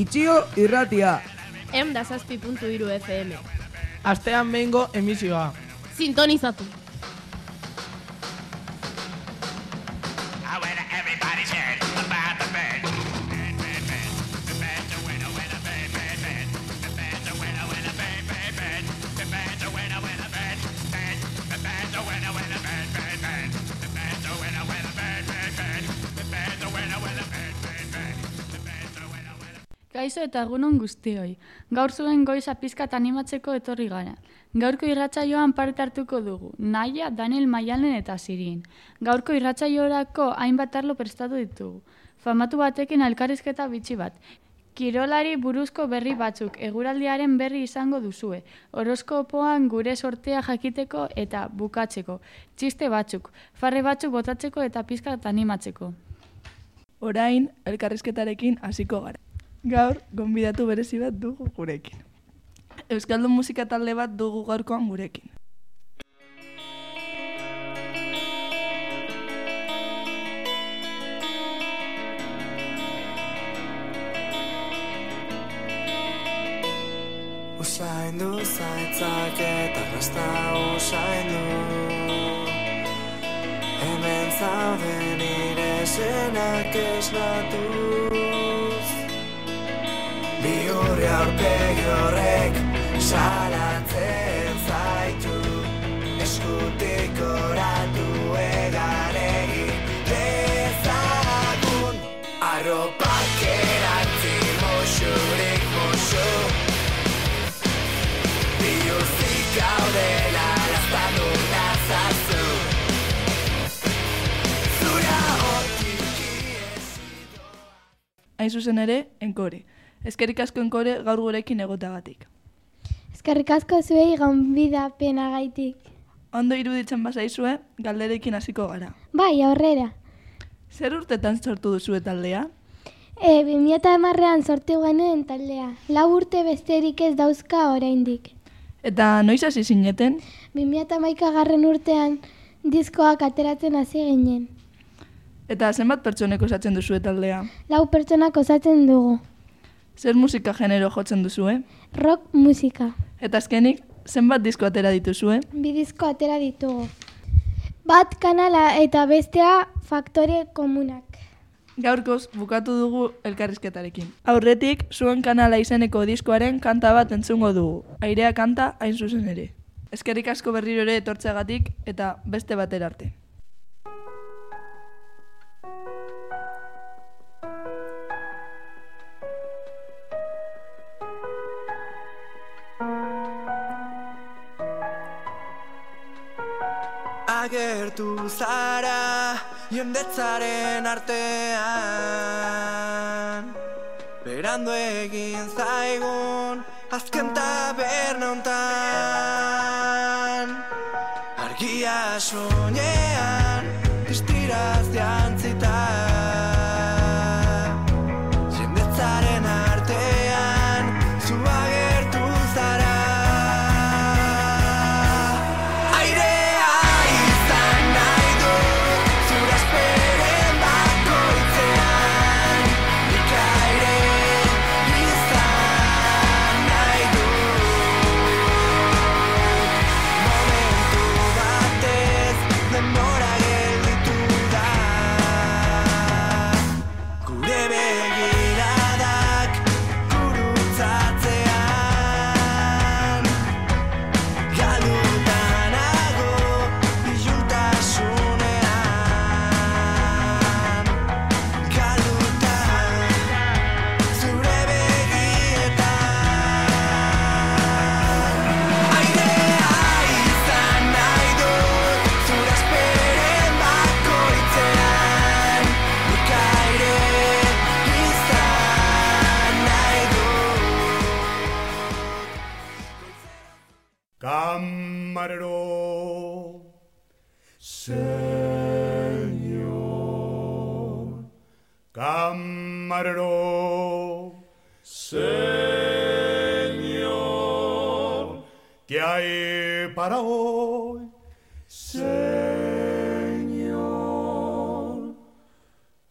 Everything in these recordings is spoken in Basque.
Itxio irratia. Em da zazpi puntu iru FM. Astean behingo emisioa. Sintonizatu. Kaixo eta egunon guztioi. Gaur zuen goiza pizkat animatzeko etorri gara. Gaurko irratsaioan parte hartuko dugu. Naia, Daniel Maialen eta Sirin. Gaurko irratsaiorako hainbat arlo prestatu ditugu. Famatu batekin elkarrizketa bitxi bat. Kirolari buruzko berri batzuk, eguraldiaren berri izango duzue. Horoskopoan gure sortea jakiteko eta bukatzeko. Txiste batzuk, farre batzuk botatzeko eta pizkat animatzeko. Orain, elkarrizketarekin hasiko gara. Gaur, gonbidatu berezi bat dugu gurekin. Euskaldun musika talde bat dugu gaurkoan gurekin. Usaindu zaitzak eta rasta usaindu Hemen zauden nire senak esnatuz Bihurri aurpegi horrek salatzen zaitu. Eskutik oratu egan egin dezagun. Arropak erantzi mosurik mosu Biluzik gaudela laztatu nazazu. Zura hortik Hain zuzen ere, enkore. Ezkerik asko enkore gaur gurekin egotagatik. Eskerrik asko zuei gonbidapenagaitik. Ondo iruditzen bazaizue, galderekin hasiko gara. Bai, aurrera. Zer urtetan sortu duzue taldea? E, 2010ean sortu genuen taldea. Lau urte besterik ez dauzka oraindik. Eta noiz hasi zineten? 2011 garren urtean diskoak ateratzen hasi ginen. Eta zenbat pertsonek osatzen duzue taldea? Lau pertsonak osatzen dugu. Zer musika genero jotzen duzue? Rock musika. Eta azkenik, zenbat disko atera dituzue? Bi disko atera ditugu. Bat kanala eta bestea faktore komunak. Gaurkoz bukatu dugu elkarrizketarekin. Aurretik, zuen kanala izeneko diskoaren kanta bat entzungo dugu. Airea kanta hain zuzen ere. Eskerrik asko berriro ere etortzeagatik eta beste batera arte. Agertu zara jendetzaren artean. Berandu egin zaigun azken taberna hontan Argia soinean para hoy? Señor.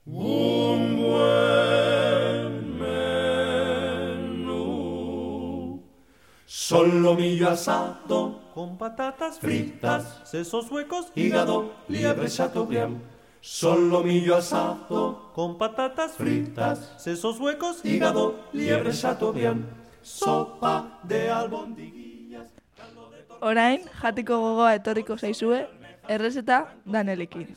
Un buen solomillo asado con patatas fritas, sesos huecos, hígado, liebre chateaubriand. Solomillo asado con patatas fritas, sesos huecos, hígado, liebre chateaubriand. Sopa de albondiguillas. Orain, jateko gogoa etorriko zaizue, errezeta danelekin.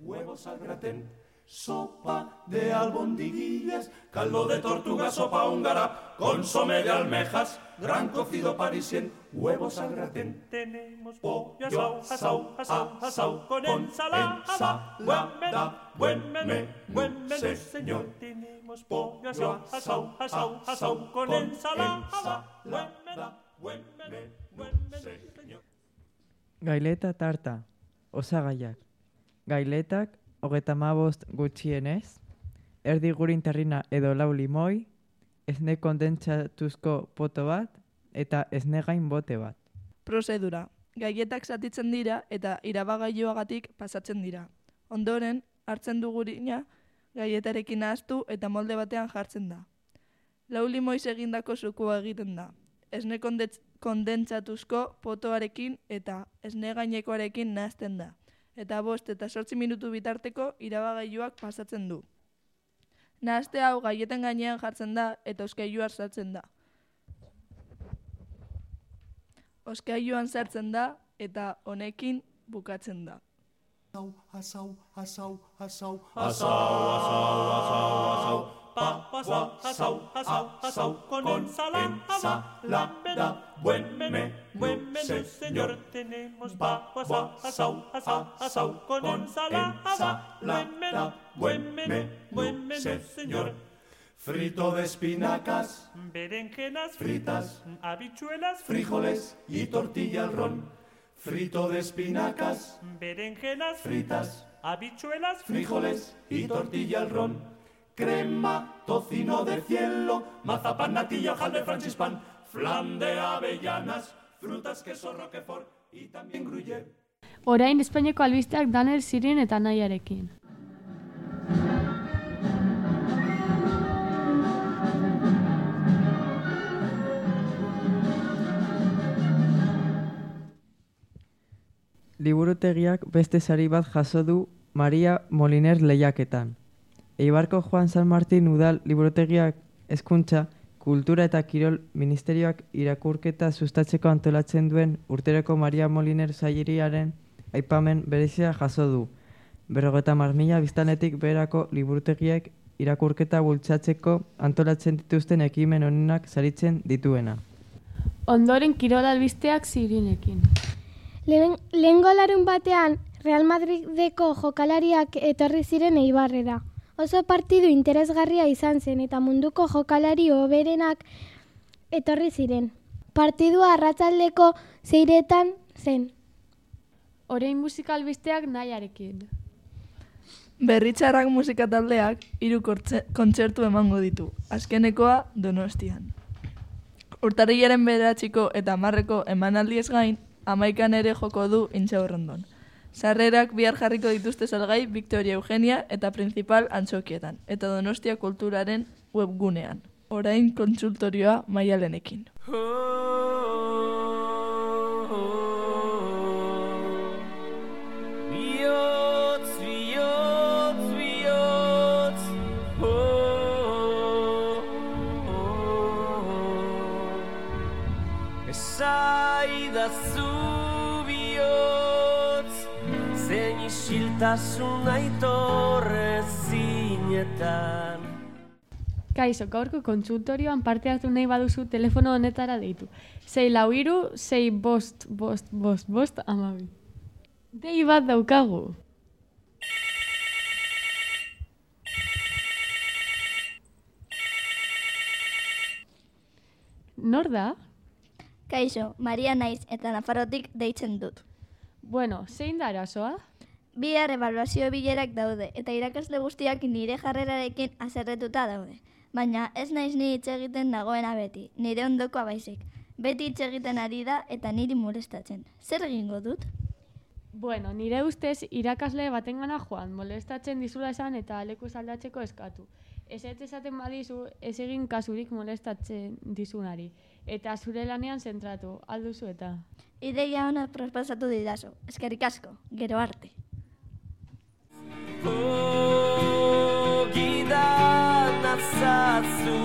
huevos al gratén, sopa de albondiguillas, caldo de tortuga, sopa húngara, consomé de almejas, gran cocido parisien, huevos al gratén. Tenemos pollo asau, asau, asau, asau, con ensalada, buen menú, buen menú, señor. Tenemos pollo asau, asau, asau, asau, con ensalada, buen menú, buen menú. Gaileta tarta, osagaiak. Gailetak, hogeta mabost gutxienez, erdi gurin terrina edo lau limoi, esne kondentsatuzko poto bat, eta esne gain bote bat. Prozedura. Gaietak zatitzen dira eta irabagailuagatik pasatzen dira. Ondoren, hartzen du gurina, gaietarekin nahaztu eta molde batean jartzen da. Lau limoiz egindako sukua egiten da. Esne kondentsatuzko potoarekin eta esne gainekoarekin nahazten da. Eta bost eta sortzi minutu bitarteko irabagailuak pasatzen du. Nahazte hau gaieten gainean jartzen da eta oskailuan sartzen da. Oskailuan sartzen da eta honekin bukatzen da. Asau, asau, asau, asau, asau, asau, asau, papa, asau, asau, asau, con ensalada, buen menú, buen menú, señor, tenemos papa, asau, asau, asau, con ensalada, buen menú, buen menú, buen menú, señor. Frito de espinacas, berenjenas fritas, habichuelas, frijoles y tortilla al ron. Frito de espinacas, berenjenas fritas, habichuelas, frijoles y tortilla al ron. Crema, tocino de cielo, mazapán, natilla, hojaldre, francispan, flan de avellanas, frutas, queso, roquefort y también gruyère. Orain Espainiako albisteak Daniel Zirin eta nahiarekin. Liburutegiak beste sari bat jaso du Maria Moliner lehiaketan. Eibarko Juan San Martin udal liburutegiak hezkuntza, kultura eta kirol ministerioak irakurketa sustatzeko antolatzen duen urteroko Maria Moliner sairiaren aipamen berezia jaso du. Berrogeta marmila biztanetik berako liburutegiek irakurketa bultzatzeko antolatzen dituzten ekimen honenak saritzen dituena. Ondoren Kirol albisteak Zirinekin. Lehen, lehengo larun batean, Real Madrideko jokalariak etorri ziren eibarrera. Oso partidu interesgarria izan zen eta munduko jokalari hoberenak etorri ziren. Partidua arratzaldeko zeiretan zen. Orain musika albisteak nahiarekin. Berritxarrak musika taldeak hiru kontzertu emango ditu. Azkenekoa Donostian. Urtarrilaren bederatxiko eta marreko emanaldiez gain, amaikan ere joko du intxaurrondon. Sarrerak bihar jarriko dituzte salgai Victoria Eugenia eta Principal Antxokietan, eta Donostia Kulturaren webgunean. Orain kontsultorioa maialenekin. Isiltasun aitorre zinetan. Kaixo, gaurko kontsultorioan parte hartu nahi baduzu telefono honetara deitu. Sei lau iru, sei bost, bost, bost, bost, amabi. Dei bat daukagu. Nor da? Kaixo, Maria naiz eta Nafarrotik deitzen dut. Bueno, zein da arazoa? Bihar evaluazio bilerak daude eta irakasle guztiak nire jarrerarekin azerretuta daude. Baina ez naiz ni hitz egiten nagoena beti, nire ondokoa baizik. Beti hitz egiten ari da eta niri molestatzen. Zer egingo dut? Bueno, nire ustez irakasle batengana joan, molestatzen dizula esan eta leku aldatzeko eskatu. Ez ez esaten badizu, ez egin kasurik molestatzen dizunari. Eta zure lanean zentratu, alduzu eta. Ideia ona prospasatu didazu. Eskerrik asko, gero arte. Ogidan atzazu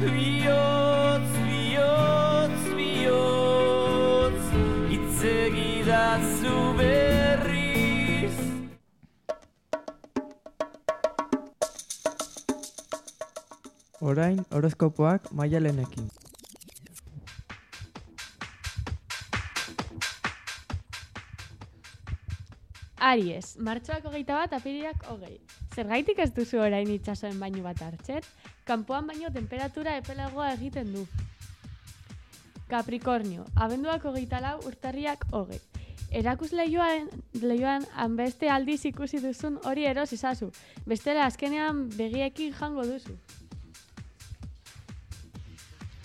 Biotz, biotz, biotz Itzegidazu berriz Orain, horoskopoak maialenekin. Aries, martxoak hogeita bat, apiriak hogei. Zergaitik ez duzu orain itsasoen baino bat hartzet? Kanpoan baino temperatura epelagoa egiten du. Capricornio, abenduak hogeita lau, urtarriak hogei. Erakus lehioan, lehioan hanbeste aldiz ikusi duzun hori eros izazu. Bestela azkenean begiekin jango duzu.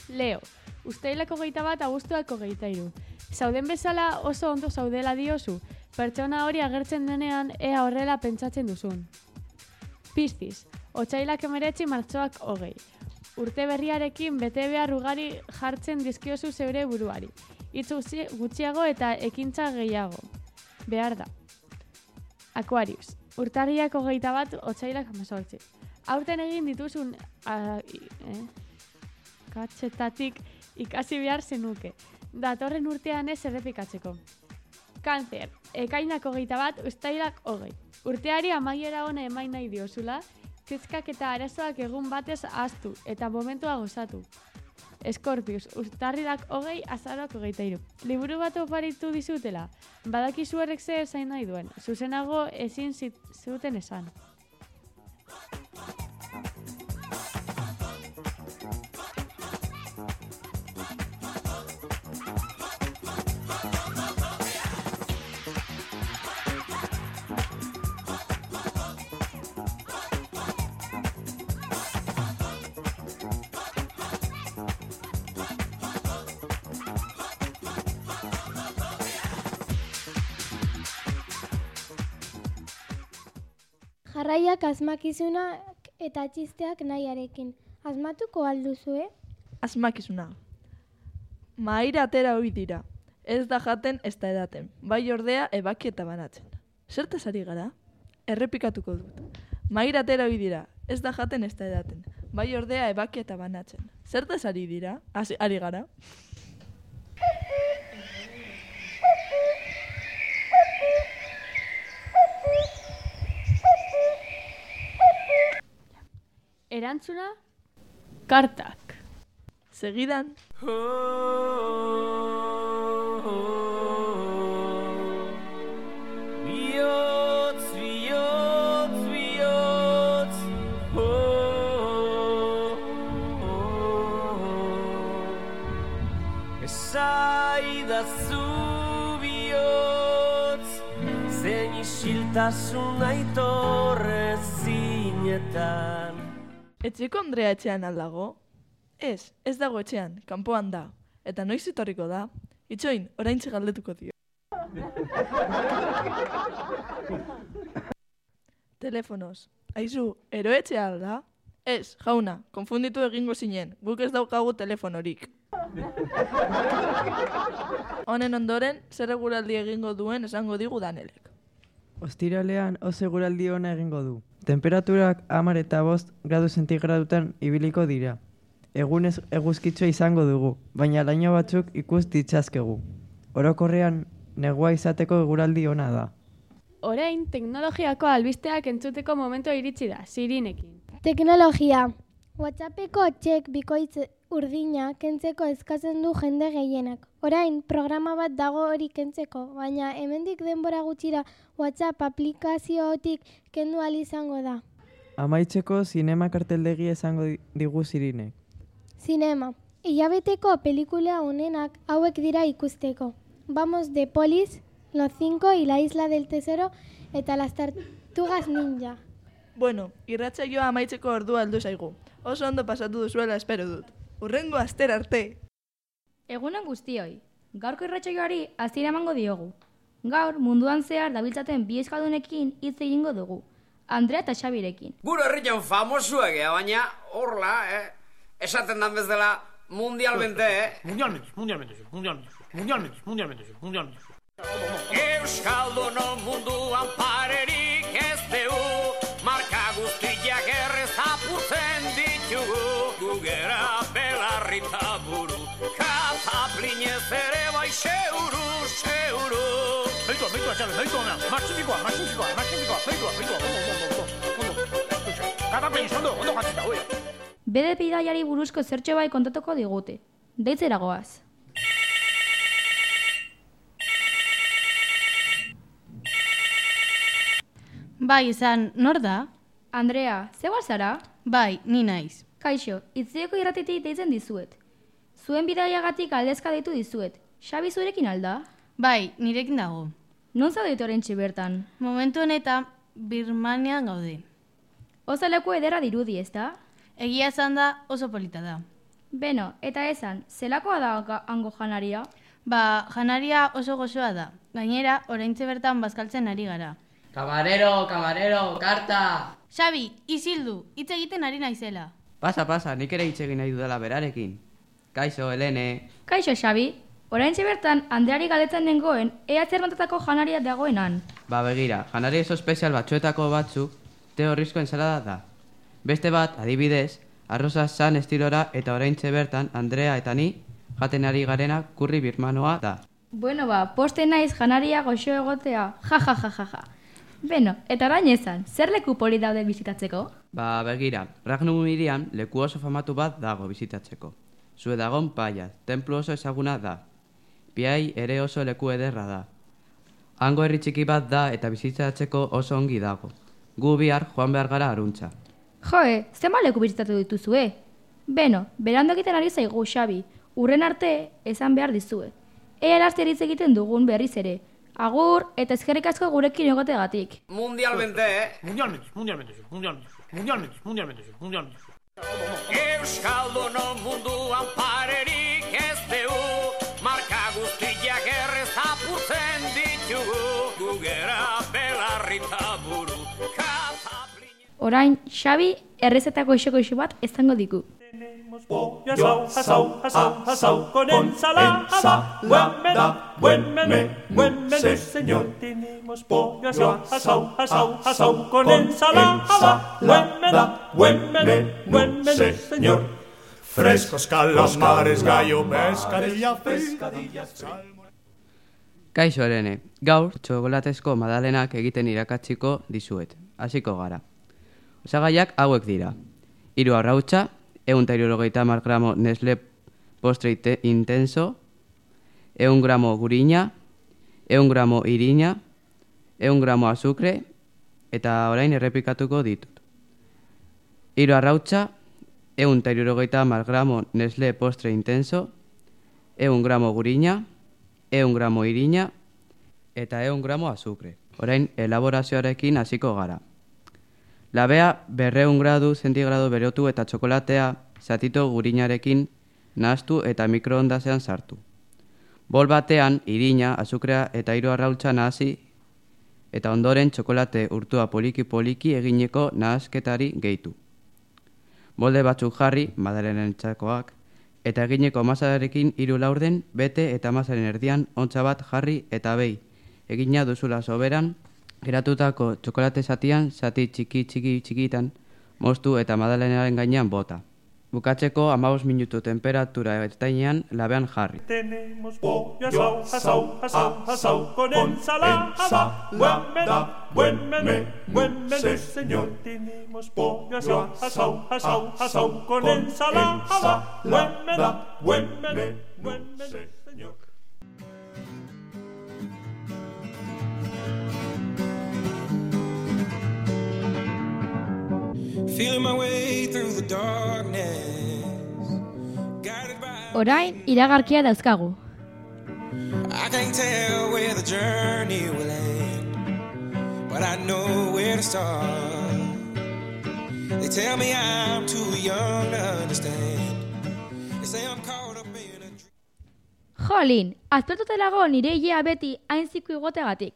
Leo, usteilako hogeita bat, abuztuak hogeita iru. Zauden bezala oso ondo zaudela diozu, pertsona hori agertzen denean ea horrela pentsatzen duzun. Piztiz, otsailak emeretzi martxoak hogei. Urte berriarekin bete behar ugari jartzen dizkiozu zeure buruari. Itz gutxi- gutxiago eta ekintza gehiago. Behar da. Aquarius, urtarriak hogeita bat, otsailak amazortzi. Aurten egin dituzun a, i- eh? katxetatik ikasi behar zenuke. Datorren urtean ez errepikatzeko. Kanzer, ekainak hogeita bat, ustailak hogei. Urteari amaiera hona emain nahi diozula, kezkak eta arazoak egun batez ahaztu eta momentua gozatu. Escorpius, urtarrilak hogei, azaroak hogeita iru. Liburu bat oparitu dizutela, badakizu errek zer zain nahi duen, zuzenago ezin zuten esan. Jarraiak asmakizunak eta txisteak nahiarekin. Asmatuko alduzue? Asmakizuna. Mahaira atera hoi dira. Ez da jaten ez da edaten. Bai ordea ebaki eta banatzen. Zertaz ari gara? Errepikatuko dut. Mahaira atera hoi dira. Ez da jaten ez da edaten. Bai ordea ebaki eta banatzen. Zertaz ari dira? Asi, ari gara? Erantzuna, kartak. Segidan, Bihotz, bihotz, bihotz. Oh, oh. Zinetan etxeko Andrea etxean aldago? Ez, ez dago etxean, kanpoan da. Eta noiz etorriko da? Itxoin, orain galdetuko dio. Telefonos. Aizu, eroetxe alda? Ez, jauna, konfunditu egingo zinen, guk ez daukagu telefonorik. Honen ondoren, zer eguraldi egingo duen esango digu danelek. Ostiralean oso eguraldi ona egingo du. Temperaturak hamar eta bost gradu zentigradutan ibiliko dira. Egunez eguzkitsua izango dugu, baina laino batzuk ikus ditzazkegu. Orokorrean, negua izateko eguraldi ona da. Orain, teknologiako albisteak entzuteko momentua iritsi da, sirinekin. Teknologia. WhatsAppeko txek bikoitz urdina kentzeko eskatzen du jende gehienak. Orain, programa bat dago hori kentzeko, baina hemendik denbora gutxira WhatsApp aplikaziotik kendu ahal izango da. Amaitzeko zinema karteldegi esango di- digu zirinek. Zinema. Hilabeteko pelikula honenak hauek dira ikusteko. Vamos de Polis, Los Cinco y la Isla del Tesoro eta Las Tortugas Ninja. Bueno, irratsaioa amaitzeko ordua heldu zaigu. Oso ondo pasatu duzuela espero dut. Urrengo aster arte! Egunon guztioi, gaurko irratsaioari hasiera emango diogu. Gaur munduan zehar dabiltzaten bi eskaldunekin hitz egingo dugu. Andrea eta Xabirekin. Gure herrian famosuak ea, baina horla, eh? Esaten dan bezala mundialmente, eh? Mundialmente, mundialmente, mundialmente, mundialmente, mundialmente, mundialmente. Euskalduno munduan parerik ez deu Marka guztiak errez apurtzen ditugu Gugera belarrita buru Kataplinez ere bai seuru, seuru Beitua, beitua, Xabi, beitua ona. Maximikoa, maximikoa, maximikoa, beitua, beitua, ondo, ondo, ondo, ondo. Katapen ondo, jatzita, oia. Bede bidaiari buruzko zertxo bai kontatuko digute. Deitzera goaz. Bai, izan, nor da? Andrea, zegoa zara? Bai, ni naiz. Kaixo, itzieko irratitik deitzen dizuet. Zuen bidaiagatik aldezka deitu dizuet. Xabi zurekin alda? Bai, nirekin dago. Non zaudete orentxe bertan? Momentu honetan, Birmanian gaude. Oza leku ederra dirudi, ezta? Egia esan da oso polita da. Beno, eta esan, zelakoa da hango janaria? Ba, janaria oso gozoa da. Gainera, oraintze bertan bazkaltzen ari gara. Kamarero, kamarero, karta! Xabi, isildu, hitz egiten ari naizela. Pasa, pasa, nik ere hitz egin nahi dudala berarekin. Kaixo, Helene. Kaixo, Xabi. Oraintxe bertan, Andreari galdetzen nengoen, ea zer notatako janaria dagoenan. Ba begira, janari oso espezial batzuetako batzuk, te horrizko ensalada da. Beste bat, adibidez, arroza san estilora eta oraintxe bertan Andrea eta ni jaten ari garena kurri birmanoa da. Bueno ba, poste naiz janaria goxo egotea, ja ja ja ja ja. Beno, eta orain esan, zer leku poli daude bizitatzeko? Ba begira, Ragnum irian leku oso famatu bat dago bizitatzeko. Zue dagon paia, templu oso ezaguna da. Piai ere oso leku ederra da. Hango herri txiki bat da eta bizitatzeko oso ongi dago. Gu bihar joan behar gara aruntza. Joe, zenba leku bizitatu dituzue? Beno, berando egiten ari zaigu, Xabi. Urren arte, esan behar dizue. Ea erazte hitz egiten dugun berriz ere. Agur, eta eskerrik asko gurekin egotegatik. Mundialmente, eh? Mundialmente, mundialmente, mundialmente, mundialmente, mundialmente, mundialmente. Euskalduno munduan parerik ez deu Marka guztiak errez apurtzen ditugu Gugera belarrita buru Orain, Xabi, errezetako isoko iso bat ezango diku. Pollo asau, asau, asau, asau con ensalada. Buen menú, buen menú, buen menú, señor. Tenemos pollo asau, asau, asau, asau con ensalada. Buen menú, buen menú, buen menú, señor. Frescos calamares, gallo, pescadilla, pescadilla. Kaixo Helene, gaur txokolatezko madalenak egiten irakatsiko dizuet. Hasiko gara. Osagaiak hauek dira. Hiru arrautza, ehun eta hirurogeita hamar gramo Nestle postre intenso, ehun gramo gurina, ehun gramo irina, ehun gramo azukre, eta orain errepikatuko ditut. Hiru arrautza, ehun eta hamar gramo Nestle postre intenso, ehun gramo gurina, ehun gramo irina, eta ehun gramo azukre. Orain, elaborazioarekin hasiko gara. Labea berreun gradu zentigrado berotu eta txokolatea zatito gurinarekin nahastu eta mikroondasean sartu. Bol batean, irina, azukrea eta hiru arrautza nahasi eta ondoren txokolate urtua poliki-poliki egineko nahasketari gehitu. Molde batzuk jarri, madalenen txakoak, eta egineko masarekin hiru laurden, bete eta masaren erdian ontza bat jarri eta behi. Egina duzula soberan, geratutako txokolate zatian, zati txiki txiki txikitan, moztu eta madalenaren gainean bota. Bukatzeko amabos minutu temperatura ertainean labean jarri. Tenemos pollo asau, asau, asau, asau con ensalada. Buen menú, buen menú, buen menú, señor. Tenemos pollo asau, asau, asau, asau con ensalada. Buen menú, buen menú, buen menú, Orain, iragarkia dauzkagu. I can't tell where the journey will end, but I know where to start. They tell me I'm too young to understand. They say I'm caught up in a Jolin, azpertuta lago nire beti hain ziku igotegatik.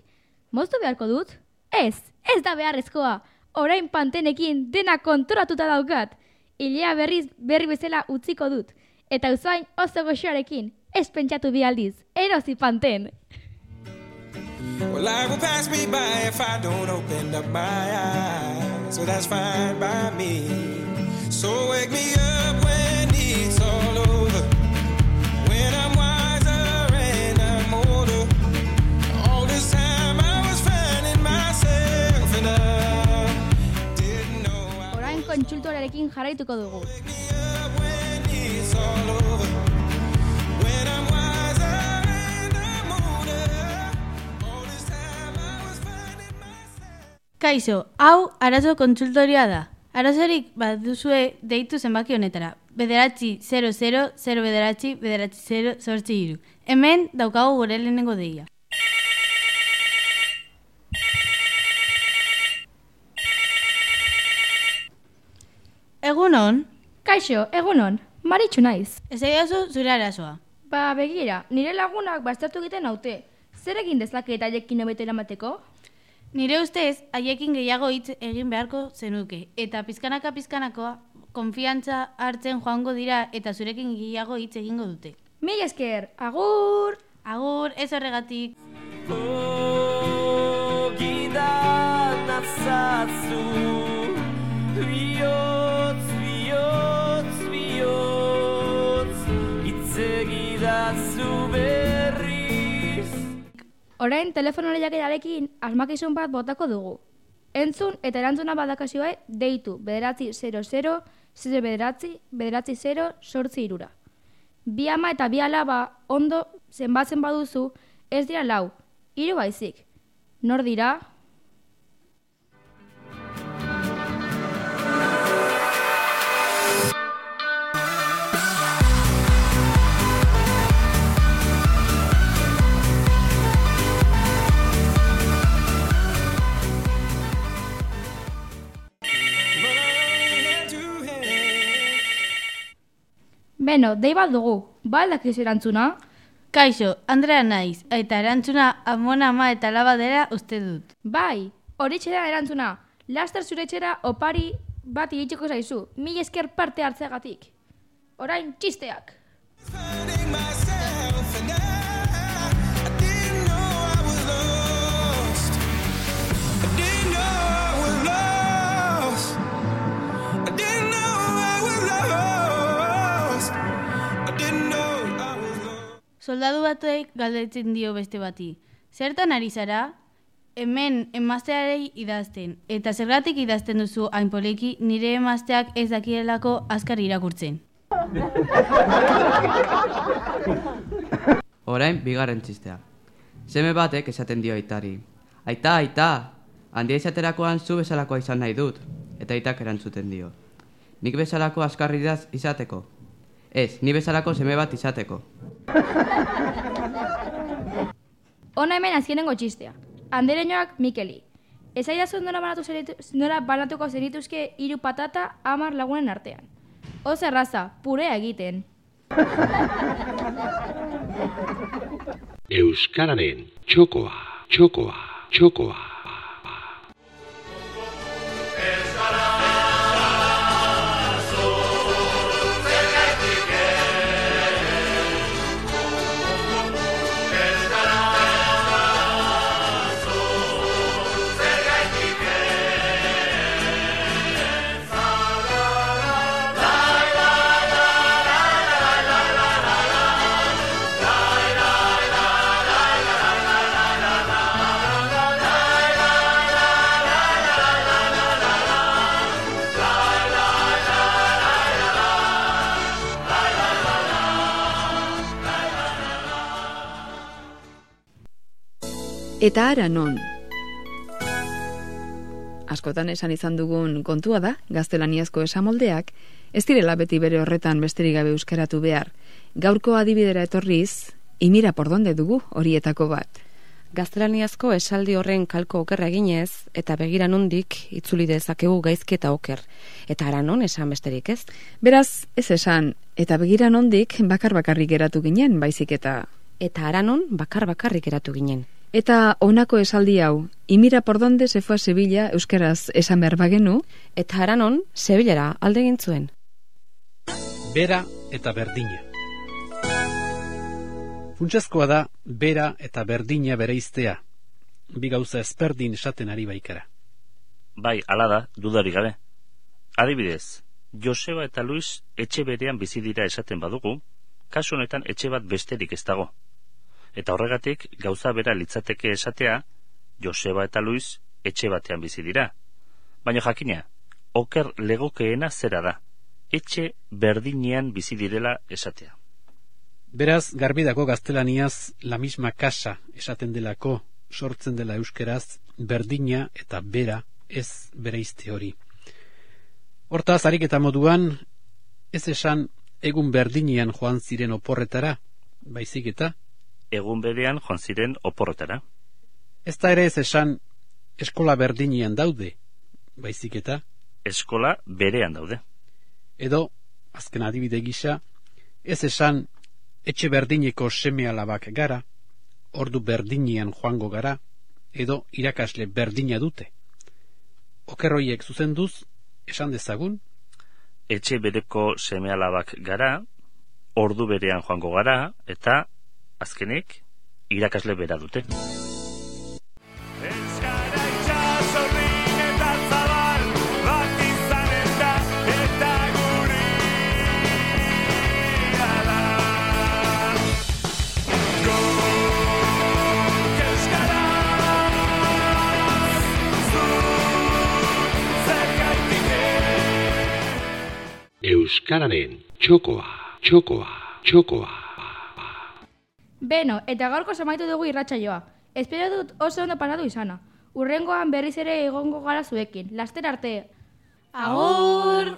Moztu beharko dut? Ez, ez da beharrezkoa. Orain pantenekin dena kontoratuta daukat. Ilea berriz berri bezala utziko dut. Eta uzain oso goxoarekin, ez pentsatu bi aldiz, erosi panten. Well, life will pass me by if I don't open up my eyes. So that's fine by me. So wake me up when it's all over. When I'm wiser and I'm older. All this time I was finding myself and I was finding Kaixo, hau arazo kontsultoria da. Arazorik bat duzue deitu zenbaki honetara. Bederatzi 00, 0 bederatzi, bederatzi 0, sortzi iru. Hemen daukagu gure lehenengo deia. Egunon? Kaixo, egunon, maritxu naiz. Ez egiazu zure arazoa. Ba, begira, nire lagunak bastatu egiten haute. Zer egin dezake eta haiekin hobeto eramateko? Nire ustez, haiekin gehiago hitz egin beharko zenuke. Eta pizkanaka pizkanakoa, konfiantza hartzen joango dira eta zurekin gehiago hitz egingo dute. Mil esker, agur! Agur, ez horregatik. Ogidan Orain telefono lehiaketarekin asmakizun bat botako dugu. Entzun eta erantzuna badakazioa deitu bederatzi 00, 0 bederatzi, bederatzi 0, sortzi irura. Bi ama eta bi alaba ondo zenbatzen baduzu ez dira lau, hiru baizik. Nor dira? Beno, dei bat dugu, ba aldakizu erantzuna? Kaixo, Andrea naiz, eta erantzuna amona ama eta laba dela uste dut. Bai, hori da erantzuna. Laster zure etxera opari bat iritsiko zaizu, mil esker parte hartzeagatik. Orain, txisteak. Soldadu batek galdetzen dio beste bati. Zertan ari zara? Hemen emaztearei idazten. Eta zergatik idazten duzu hain poliki nire emazteak ez dakielako azkar irakurtzen. Orain, bigarren txistea. Seme batek esaten dio aitari. Aita, aita, handia izaterakoan zu bezalakoa izan nahi dut. Eta aitak erantzuten dio. Nik bezalako askarridaz izateko. Ez, ni bezalako seme bat izateko. Ona hemen azkenengo txistea. Andereñoak Mikeli. Ez aidazu nora, banatu zenitu, nora banatuko zenituzke hiru patata amar lagunen artean. Oza erraza, purea egiten. Euskararen txokoa, txokoa, txokoa. Eta ara non? Askotan esan izan dugun kontua da, gaztelaniazko esamoldeak, ez direla beti bere horretan besterik gabe euskaratu behar. Gaurko adibidera etorriz, imira por donde dugu horietako bat. Gaztelaniazko esaldi horren kalko okerra eginez, eta begira nondik itzuli dezakegu gaizketa oker. Eta ara non esan besterik ez? Beraz, ez esan, eta begira nondik bakar bakarrik geratu ginen, baizik eta... Eta ara non bakar bakarrik eratu ginen. Eta honako esaldi hau, imira por donde se fue a Sevilla euskaraz esan behar bagenu. Eta haranon, Sevillara alde egin zuen. Bera eta berdina. Funtsezkoa da, bera eta berdina bereiztea. Bi gauza ezberdin esaten ari baikara. Bai, ala da, dudari gabe. Adibidez, Joseba eta Luis etxe berean bizi dira esaten badugu, kasu honetan etxe bat besterik ez dago. Eta horregatik, gauza bera litzateke esatea, Joseba eta Luis etxe batean bizi dira. Baina jakina, oker legokeena zera da. Etxe berdinean bizi direla esatea. Beraz, garbi dago gaztelaniaz la misma casa esaten delako, sortzen dela euskeraz, berdina eta bera ez bereizte hori. Hortaz, harik eta moduan, ez esan egun berdinean joan ziren oporretara, baizik eta, Egun berean joan ziren oporretara. ez da ere ez esan eskola berdinean daude, baizik eta, Eskola berean daude. edo, azken adibide gisa, ez esan etxe berdineko seme alabak gara, ordu berdinean joango gara, edo irakasle berdina dute. Okerroiek zuzenduz, esan dezagun, Etxe bereko semealabak gara, ordu berean joango gara, eta azkenik irakasle bera dute. Euskararen txokoa, txokoa, txokoa. Beno, eta gaurko samaitu dugu irratsaioa. Espero dut oso ondo pasatu izana. Urrengoan berriz ere egongo gara zuekin. Laster arte. Agur!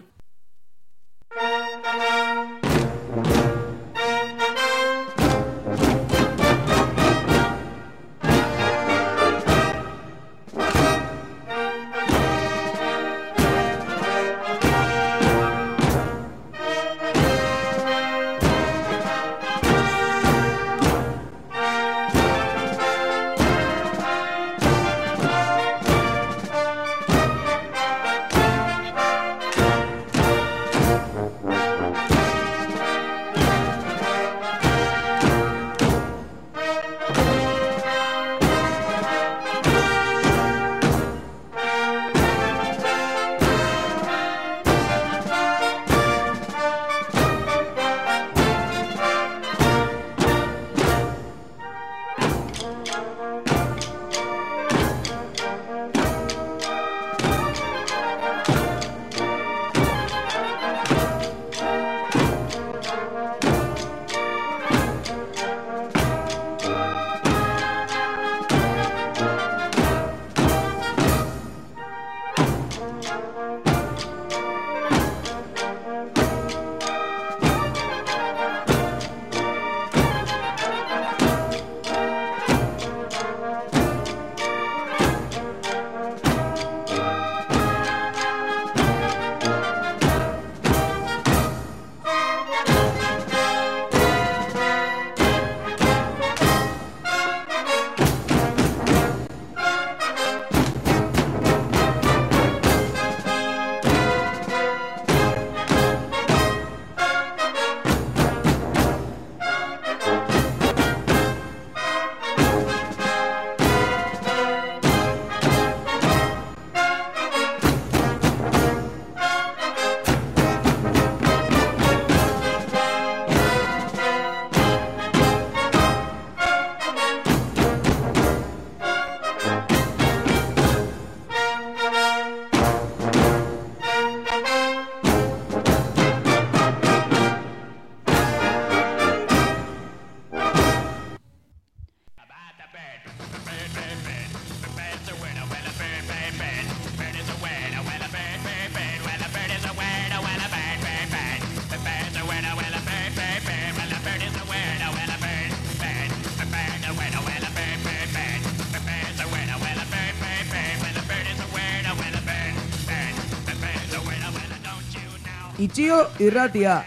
Itxio irratia.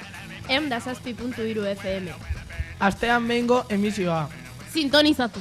Em da zazpi puntu iru FM. Astean behingo emisioa. Sintonizatu.